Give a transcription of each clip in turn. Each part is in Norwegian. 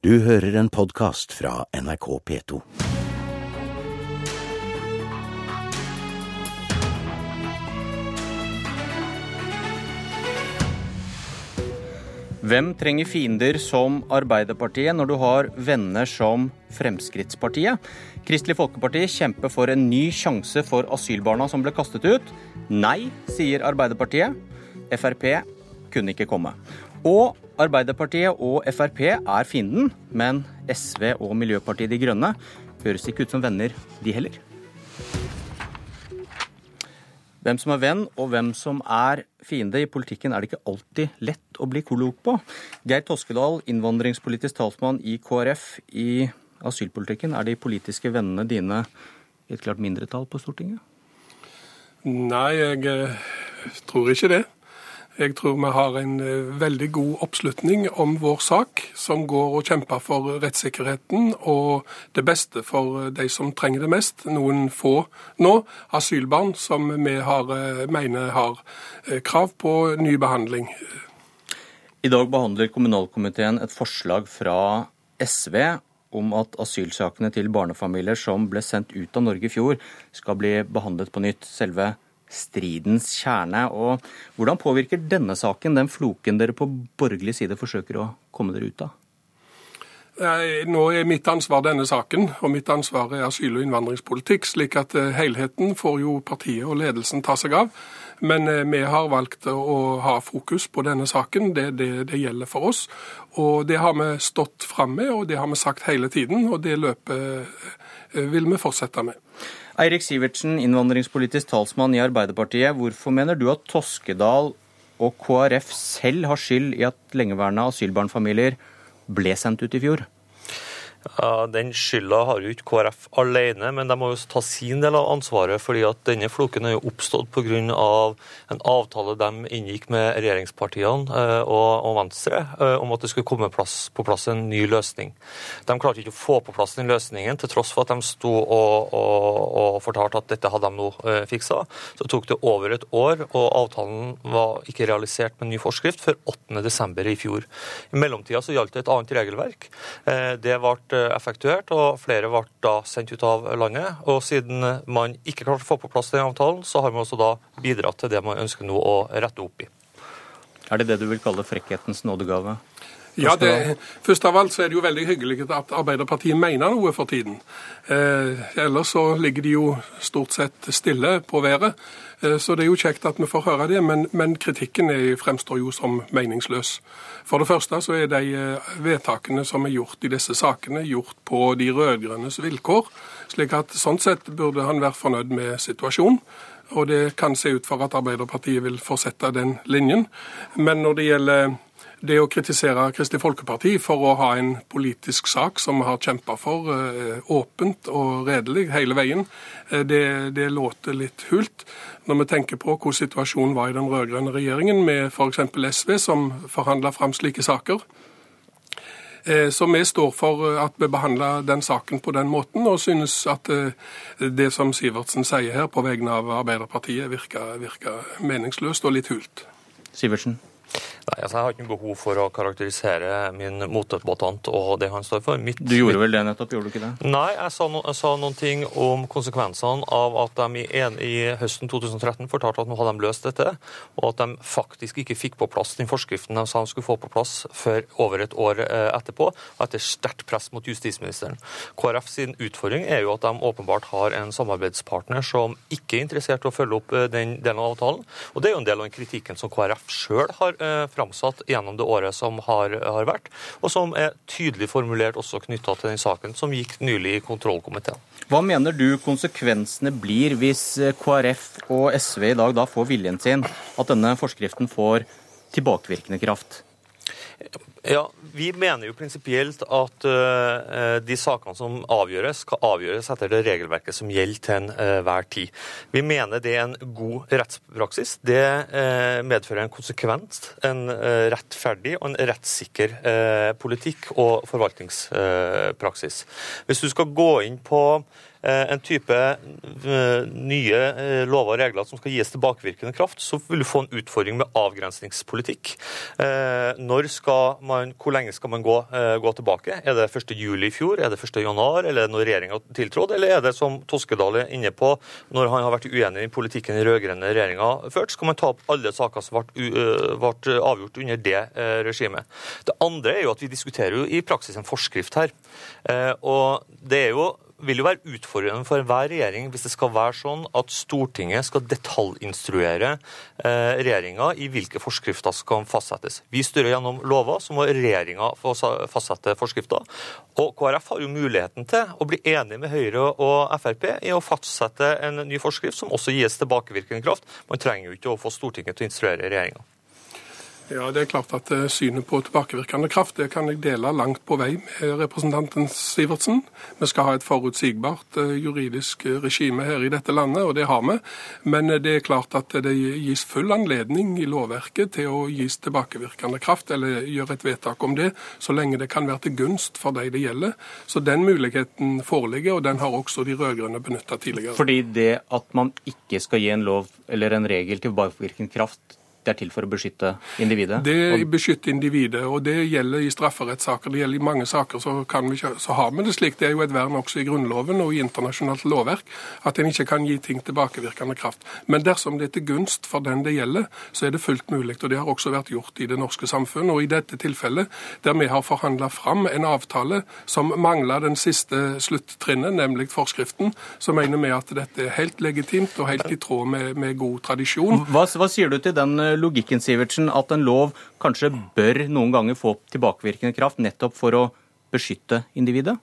Du hører en podkast fra NRK P2. Hvem trenger fiender som Arbeiderpartiet når du har venner som Fremskrittspartiet? Kristelig Folkeparti kjemper for en ny sjanse for asylbarna som ble kastet ut. Nei, sier Arbeiderpartiet. Frp kunne ikke komme. Og Arbeiderpartiet og Frp er fienden, men SV og Miljøpartiet De Grønne høres ikke ut som venner, de heller. Hvem som er venn og hvem som er fiende i politikken, er det ikke alltid lett å bli klok på. Geir Toskedal, innvandringspolitisk talsmann i KrF. I asylpolitikken, er de politiske vennene dine i et klart mindretall på Stortinget? Nei, jeg eh, tror ikke det. Jeg tror vi har en eh, veldig god oppslutning om vår sak, som går og kjemper for rettssikkerheten og det beste for de som trenger det mest. Noen få nå, asylbarn, som vi har, eh, mener har eh, krav på ny behandling. I dag behandler kommunalkomiteen et forslag fra SV om at asylsakene til barnefamilier som ble sendt ut av Norge i fjor, skal bli behandlet på nytt. Selve stridens kjerne. Og hvordan påvirker denne saken den floken dere på borgerlig side forsøker å komme dere ut av? Nå er mitt ansvar denne saken, og mitt ansvar er asyl- og innvandringspolitikk. slik at eh, helheten får jo partiet og ledelsen ta seg av. Men eh, vi har valgt å ha fokus på denne saken. Det, det, det gjelder for oss. Og det har vi stått fram med, og det har vi sagt hele tiden. Og det løpet eh, vil vi fortsette med. Eirik Sivertsen, innvandringspolitisk talsmann i Arbeiderpartiet. Hvorfor mener du at Toskedal og KrF selv har skyld i at lengeværende asylbarnfamilier ble sendt ut i fjor? Ja, Den skylda har jo ikke KrF alene, men de må jo ta sin del av ansvaret. fordi at denne floken er jo oppstått pga. en avtale de inngikk med regjeringspartiene eh, og, Venstre eh, om at det skulle komme på plass en ny løsning. De klarte ikke å få på plass den løsningen, til tross for at de sto og, og, og fortalte at dette hadde de nå eh, fiksa. Så tok det over et år, og avtalen var ikke realisert med ny forskrift før 8.12. i fjor. I mellomtida så gjaldt det et annet regelverk. Det ble Eh, effektuert, og flere ble da sendt ut av landet. Og siden man ikke klarte å få på plass den avtalen, så har man også da bidratt til det man ønsker nå å rette opp i. Er det det du vil kalle frekkhetens nådegave? Ja, det, Først av alt så er det jo veldig hyggelig at Arbeiderpartiet mener noe for tiden. Eh, ellers så ligger de jo stort sett stille på været. Eh, så det er jo kjekt at vi får høre det, men, men kritikken er, fremstår jo som meningsløs. For det første så er de eh, vedtakene som er gjort i disse sakene, gjort på de rød-grønnes vilkår. slik at sånn sett burde han være fornøyd med situasjonen. Og det kan se ut for at Arbeiderpartiet vil fortsette den linjen. Men når det gjelder det å kritisere Kristelig Folkeparti for å ha en politisk sak som vi har kjempa for eh, åpent og redelig hele veien, eh, det, det, låter litt hult. Når vi tenker på hvordan situasjonen var i den rød-grønne regjeringen, med f.eks. SV, som forhandla fram slike saker. Eh, så vi står for at vi behandler den saken på den måten, og synes at det som Sivertsen sier her på vegne av Arbeiderpartiet, virker, virker meningsløst og litt hult. Sivertsen. Nei, altså Jeg har ikke noe behov for å karakterisere min motdebattant og det han står for. Mitt, du gjorde vel det nettopp, gjorde du ikke det? Nei, jeg sa, no, jeg sa noen ting om konsekvensene av at de i, en, i, høsten 2013 fortalte at nå hadde de løst dette, og at de faktisk ikke fikk på plass den forskriften de sa de skulle få på plass før over et år eh, etterpå, etter sterkt press mot justisministeren. KrF sin utfordring er jo at de åpenbart har en samarbeidspartner som ikke er interessert i å følge opp eh, den delen av avtalen, og det er jo en del av den kritikken som KrF sjøl har eh, framsatt gjennom det året som har, har vært, og som er tydelig formulert også knytta til den saken som gikk nylig i kontrollkomiteen. Hva mener du konsekvensene blir hvis KrF og SV i dag da får viljen sin, at denne forskriften får tilbakevirkende kraft? Ja, Vi mener jo prinsipielt at uh, de sakene som avgjøres, skal avgjøres etter det regelverket som gjelder til enhver uh, tid. Vi mener det er en god rettspraksis. Det uh, medfører en konsekvent, en rettferdig og en rettssikker politikk og forvaltningspraksis. Hvis du skal gå inn på en type nye lover og regler som skal gis tilbakevirkende kraft, så vil du få en utfordring med avgrensningspolitikk. Når skal man, hvor lenge skal man gå, gå tilbake? Er det 1. juli i fjor, er det 1. januar, eller er når regjeringa tiltrådte, eller er det som Toskedal er inne på, når han har vært uenig i politikken den rød-grønne regjeringa ført, skal man ta opp alle saker som ble avgjort under det regimet. Det andre er jo at vi diskuterer jo i praksis en forskrift her. Og det er jo vil jo være utfordrende for enhver regjering hvis det skal være sånn at Stortinget skal detaljinstruere eh, regjeringa i hvilke forskrifter som kan fastsettes. Vi styrer gjennom lover, så må regjeringa fastsette forskrifter. Og KrF har jo muligheten til å bli enig med Høyre og Frp i å fastsette en ny forskrift som også gis tilbakevirkende kraft. Man trenger jo ikke å få Stortinget til å instruere regjeringa. Ja, det er klart at eh, Synet på tilbakevirkende kraft det kan jeg dele langt på vei med representanten Sivertsen. Vi skal ha et forutsigbart eh, juridisk eh, regime her i dette landet, og det har vi. Men det er klart at det gis full anledning i lovverket til å gis tilbakevirkende kraft, eller gjøre et vedtak om det, så lenge det kan være til gunst for de det gjelder. Så den muligheten foreligger, og den har også de rød-grønne benytta tidligere. Fordi det at man ikke skal gi en lov eller en regel tilbakevirkende kraft, det er til for å beskytte individet? Det beskytter individet, og det gjelder i strafferettssaker. Det gjelder i mange saker, så, vi, så, har vi det slik. Det er jo et vern også i Grunnloven og i internasjonalt lovverk at en ikke kan gi ting tilbakevirkende kraft. Men dersom det er til gunst for den det gjelder, så er det fullt mulig. Og det har også vært gjort i det norske samfunn. Og i dette tilfellet, der vi har forhandla fram en avtale som mangla den siste sluttrinnet, nemlig forskriften, så mener vi at dette er helt legitimt og helt i tråd med, med god tradisjon. Hva, hva sier du til den logikken Sivertsen, at en lov kanskje bør noen ganger få tilbakevirkende kraft nettopp for å beskytte individet?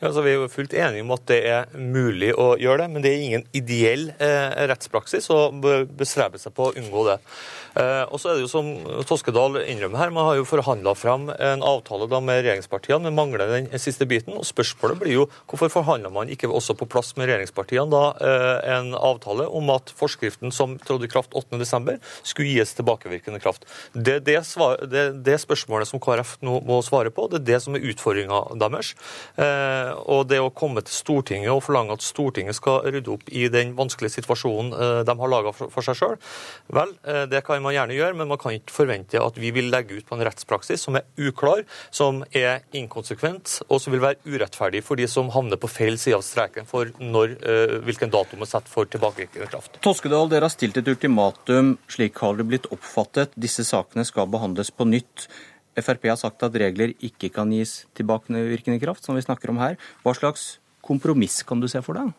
Ja, altså, vi er jo fullt enige om at det er mulig å gjøre det, men det er ingen ideell eh, rettspraksis å bestrebe seg på å unngå det. Eh, og så er det jo som Toskedal innrømmer her, man har jo forhandla fram en avtale da med regjeringspartiene, men mangler den siste biten. Og spørsmålet blir jo hvorfor forhandler man ikke også på plass med regjeringspartiene da eh, en avtale om at forskriften som trådte i kraft 8.12. skulle gis tilbakevirkende kraft. Det er det, det, det, spørsmålet som KrF nå må svare på, det er det som er utfordringa deres. Eh, og det å komme til Stortinget og forlange at Stortinget skal rydde opp i den vanskelige situasjonen eh, de har laga for seg sjøl, vel, eh, det kan man gjerne gjøre, men man kan ikke forvente at vi vil legge ut på en rettspraksis som er uklar, som er inkonsekvent, og som vil være urettferdig for de som havner på feil side av streken for når, hvilken dato man setter for tilbakevirkende kraft. Toskedal, dere har stilt et ultimatum. Slik har det blitt oppfattet. Disse sakene skal behandles på nytt. Frp har sagt at regler ikke kan gis tilbakevirkende kraft, som vi snakker om her. Hva slags kompromiss kan du se for deg?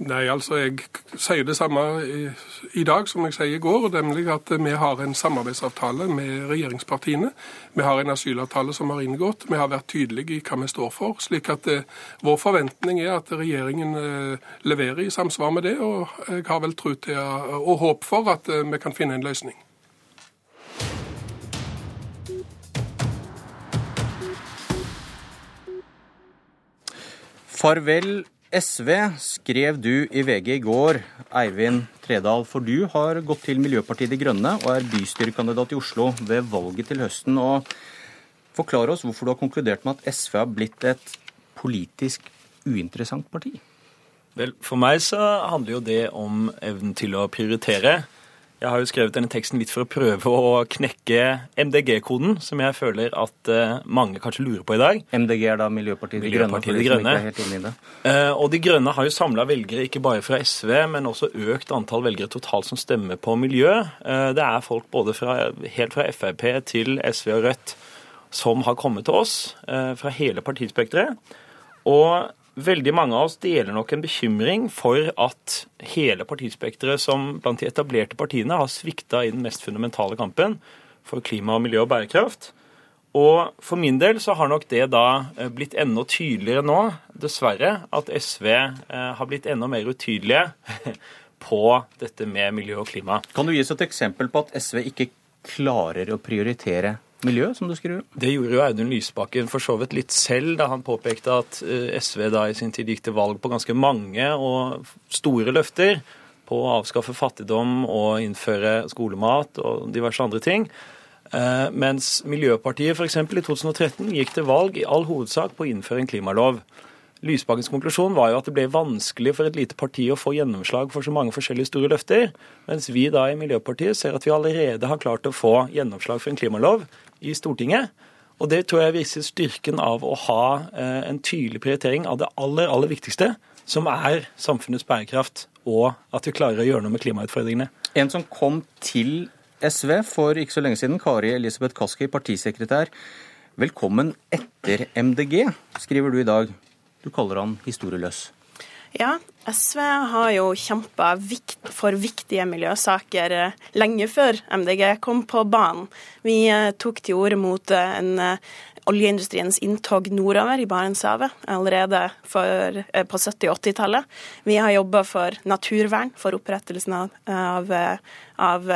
Nei, altså Jeg sier det samme i, dag som jeg sier i går, nemlig at vi har en samarbeidsavtale med regjeringspartiene. Vi har en asylavtale som har inngått. Vi har vært tydelige i hva vi står for. slik at eh, Vår forventning er at regjeringen eh, leverer i samsvar med det, og jeg har vel tro til og håp for at eh, vi kan finne en løsning. Farvel SV, skrev du i VG i går, Eivind Tredal. For du har gått til Miljøpartiet De Grønne og er bystyrekandidat i Oslo ved valget til høsten. og Forklar oss hvorfor du har konkludert med at SV har blitt et politisk uinteressant parti. Vel, For meg så handler jo det om evnen til å prioritere. Jeg har jo skrevet denne teksten litt for å prøve å knekke MDG-koden, som jeg føler at uh, mange kanskje lurer på i dag. MDG er da Miljøpartiet De Grønne? Miljøpartiet De Grønne. Uh, og De Grønne har jo samla velgere ikke bare fra SV, men også økt antall velgere totalt som stemmer på miljø. Uh, det er folk både fra, helt fra Frp til SV og Rødt som har kommet til oss, fra hele partispekteret. Og Veldig mange av oss deler nok en bekymring for at hele partispekteret som blant de etablerte partiene har svikta i den mest fundamentale kampen for klima, miljø og bærekraft. Og for min del så har nok det da eh, blitt enda tydeligere nå, dessverre, at SV eh, har blitt enda mer utydelige på dette med miljø og klima. Kan du gi oss et eksempel på at SV ikke klarer å prioritere miljø, som du skriver? Det gjorde jo Audun Lysbakken for så vidt litt selv da han påpekte at eh, SV da i sin tid gikk til valg på ganske mange og store løfter på å avskaffe fattigdom og innføre skolemat og diverse andre ting. Eh, mens Miljøpartiet f.eks. i 2013 gikk til valg i all hovedsak på å innføre en klimalov. Lysbakkens konklusjon var jo at det ble vanskelig for et lite parti å få gjennomslag for så mange forskjellige store løfter, mens vi da i Miljøpartiet ser at vi allerede har klart å få gjennomslag for en klimalov i Stortinget. Og Det tror jeg viser styrken av å ha eh, en tydelig prioritering av det aller, aller viktigste, som er samfunnets bærekraft, og at vi klarer å gjøre noe med klimautfordringene. En som kom til SV for ikke så lenge siden, Kari Elisabeth Kaski, partisekretær. Velkommen etter MDG, skriver du i dag. Du kaller han historieløs. Ja, SV har jo kjempa for viktige miljøsaker eh, lenge før MDG kom på banen. Vi eh, tok til orde mot eh, en oljeindustriens inntog nordover i Barentshavet allerede for, på 70- og 80-tallet. Vi har jobba for naturvern, for opprettelsen av, av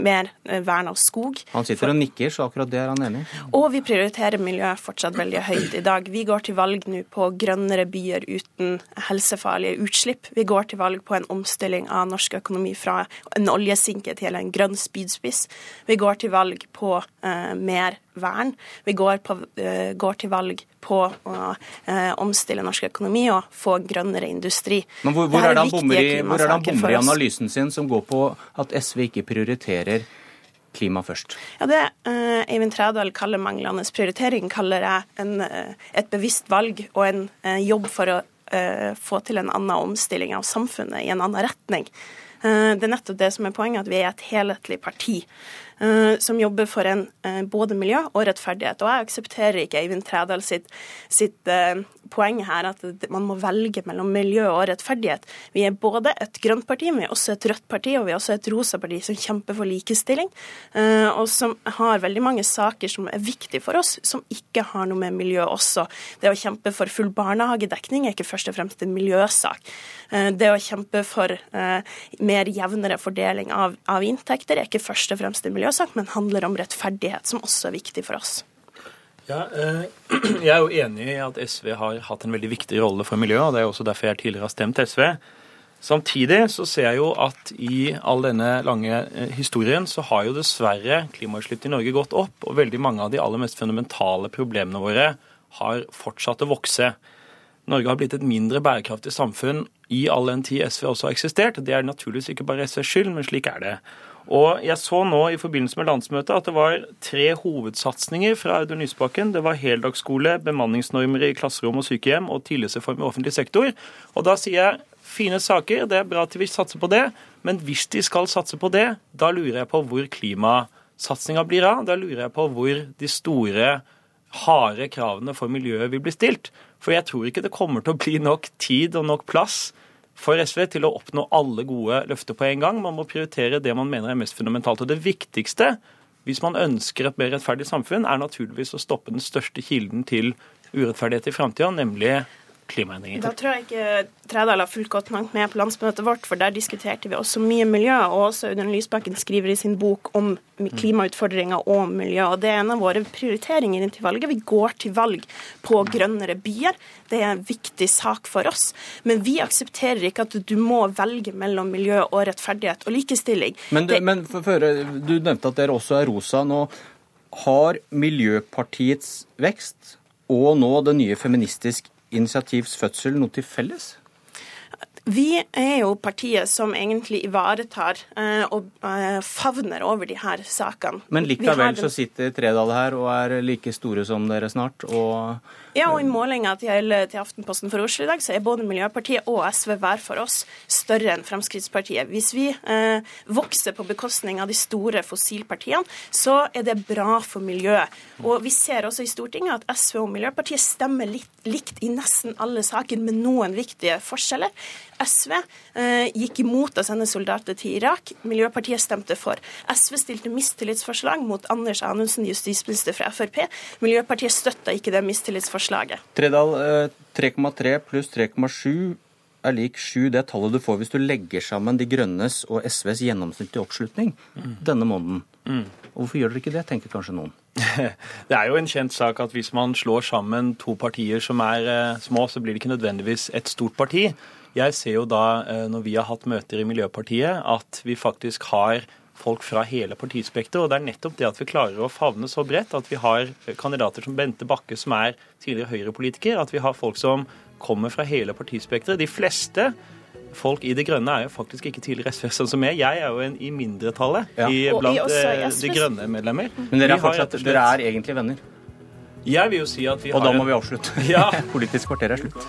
mer eh, vern av skog. Han sitter og nikker, så akkurat det er han enig i. Og vi prioriterer miljø fortsatt veldig høyt i dag. Vi går til valg nå på grønnere byer uten helsefarlige utslipp. Vi går til valg på en omstilling av norsk økonomi fra en oljesinke til en grønn spydspiss. Vi går til valg på uh, mer vern. Vi går, på, uh, går til valg på å eh, omstille norsk økonomi og få grønnere industri. Men hvor, hvor er det han bommer i, analysen sin som går på at SV ikke prioriterer klima først? Ja, Det eh, Eivind Trædal kaller manglende prioritering, kaller jeg en, et bevisst valg og en jobb for å få til en annen omstilling av samfunnet i en annen retning. Det er nettopp det som er poenget, at vi er et helhetlig parti. Eh, som jobber for en, eh, både miljø og rettferdighet. Og jeg aksepterer ikke Eivind Trædal sitt, sitt poeng her at man må velge mellom miljø og rettferdighet. Vi er både et grønt parti, men vi er også et rødt parti, og vi er også et rosa parti som kjemper for likestilling, og som har veldig mange saker som er viktige for oss, som ikke har noe med miljø også. Det å kjempe for full barnehagedekning er ikke først og fremst en miljøsak. Det å kjempe for mer jevnere fordeling av, av inntekter er ikke først og fremst en miljøsak, men handler om rettferdighet, som også er viktig for oss. Ja, eh, Jeg er jo enig i at SV har hatt en veldig viktig rolle for miljøet, og det er også derfor jeg tidligere har stemt SV. Samtidig så ser jeg jo at i all denne lange eh, historien så har jo dessverre klimautslippene i Norge gått opp, og veldig mange av de aller mest fundamentale problemene våre har fortsatt å vokse. Norge har blitt et mindre bærekraftig samfunn i all den tid SV også har eksistert. Det er naturligvis ikke bare SVs skyld, men slik er det. Og jeg så nå i forbindelse med landsmøtet at det var tre hovedsatsinger fra Audun Lysbakken. Det var heldagsskole, bemanningsnormer i klasserom og sykehjem og tillitsreform i offentlig sektor. Og da sier jeg fine saker, det er bra at de vil satse på det, men hvis de skal satse på det, da lurer jeg på hvor klimasatsinga blir av. Da lurer jeg på hvor de store, harde kravene for miljøet vil bli stilt. For jeg tror ikke det kommer til å bli nok tid og nok plass for SV til å oppnå alle gode løfter på en gang. Man må prioritere det man mener er mest fundamentalt. Og det viktigste hvis man ønsker et mer rettferdig samfunn, er naturligvis å stoppe den største kilden til urettferdighet i framtida, nemlig klimaendringer. Da tror jeg ikke Trædal har fulgt godt nok med på landsmøtet vårt, for der diskuterte vi også mye miljø. Og også Audun Lysbakken skriver i sin bok om klimautfordringer og miljø. og Det er en av våre prioriteringer inntil valget. Vi går til valg på grønnere byer. Det er en viktig sak for oss. Men vi aksepterer ikke at du må velge mellom miljø og rettferdighet og likestilling. Men, det, men for, du nevnte at dere også er rosa. Nå har Miljøpartiets vekst og nå det nye Feministisk initiativs fødsel noe til felles? Vi er jo partiet som egentlig ivaretar eh, og eh, favner over de her sakene. Men likevel så sitter Tredal her og er like store som dere snart, og Ja, og i målinga til, til Aftenposten for Oslo i dag, så er både Miljøpartiet og SV hver for oss større enn Fremskrittspartiet. Hvis vi eh, vokser på bekostning av de store fossilpartiene, så er det bra for miljøet. Og vi ser også i Stortinget at SV og Miljøpartiet stemmer litt likt i nesten alle saker, med noen viktige forskjeller. SV eh, gikk imot å sende soldater til Irak. Miljøpartiet stemte for. SV stilte mistillitsforslag mot Anders Anundsen, justisminister fra Frp. Miljøpartiet støtta ikke det mistillitsforslaget. Tredal, 3,3 eh, pluss 3,7 er lik 7 det tallet du får hvis du legger sammen De grønnes og SVs gjennomsnittlige oppslutning mm. denne måneden. Mm. Hvorfor gjør dere ikke det, tenker kanskje noen. Det er jo en kjent sak at hvis man slår sammen to partier som er eh, små, så blir det ikke nødvendigvis et stort parti. Jeg ser jo da, eh, når vi har hatt møter i Miljøpartiet, at vi faktisk har folk fra hele partispekteret. Og det er nettopp det at vi klarer å favne så bredt, at vi har kandidater som Bente Bakke, som er tidligere Høyre-politiker, at vi har folk som kommer fra hele partispekteret. De fleste folk i Det Grønne er jo faktisk ikke tidligere SV, sånn som jeg. Jeg er jo en i mindretallet Ja. i, blant i eh, De Grønne-medlemmer. Men dere er, fortsatt, og dere er egentlig venner. Jeg vil jo si at vi Og har da må en- vi avslutte. Ja. Politisk kvarter er slutt.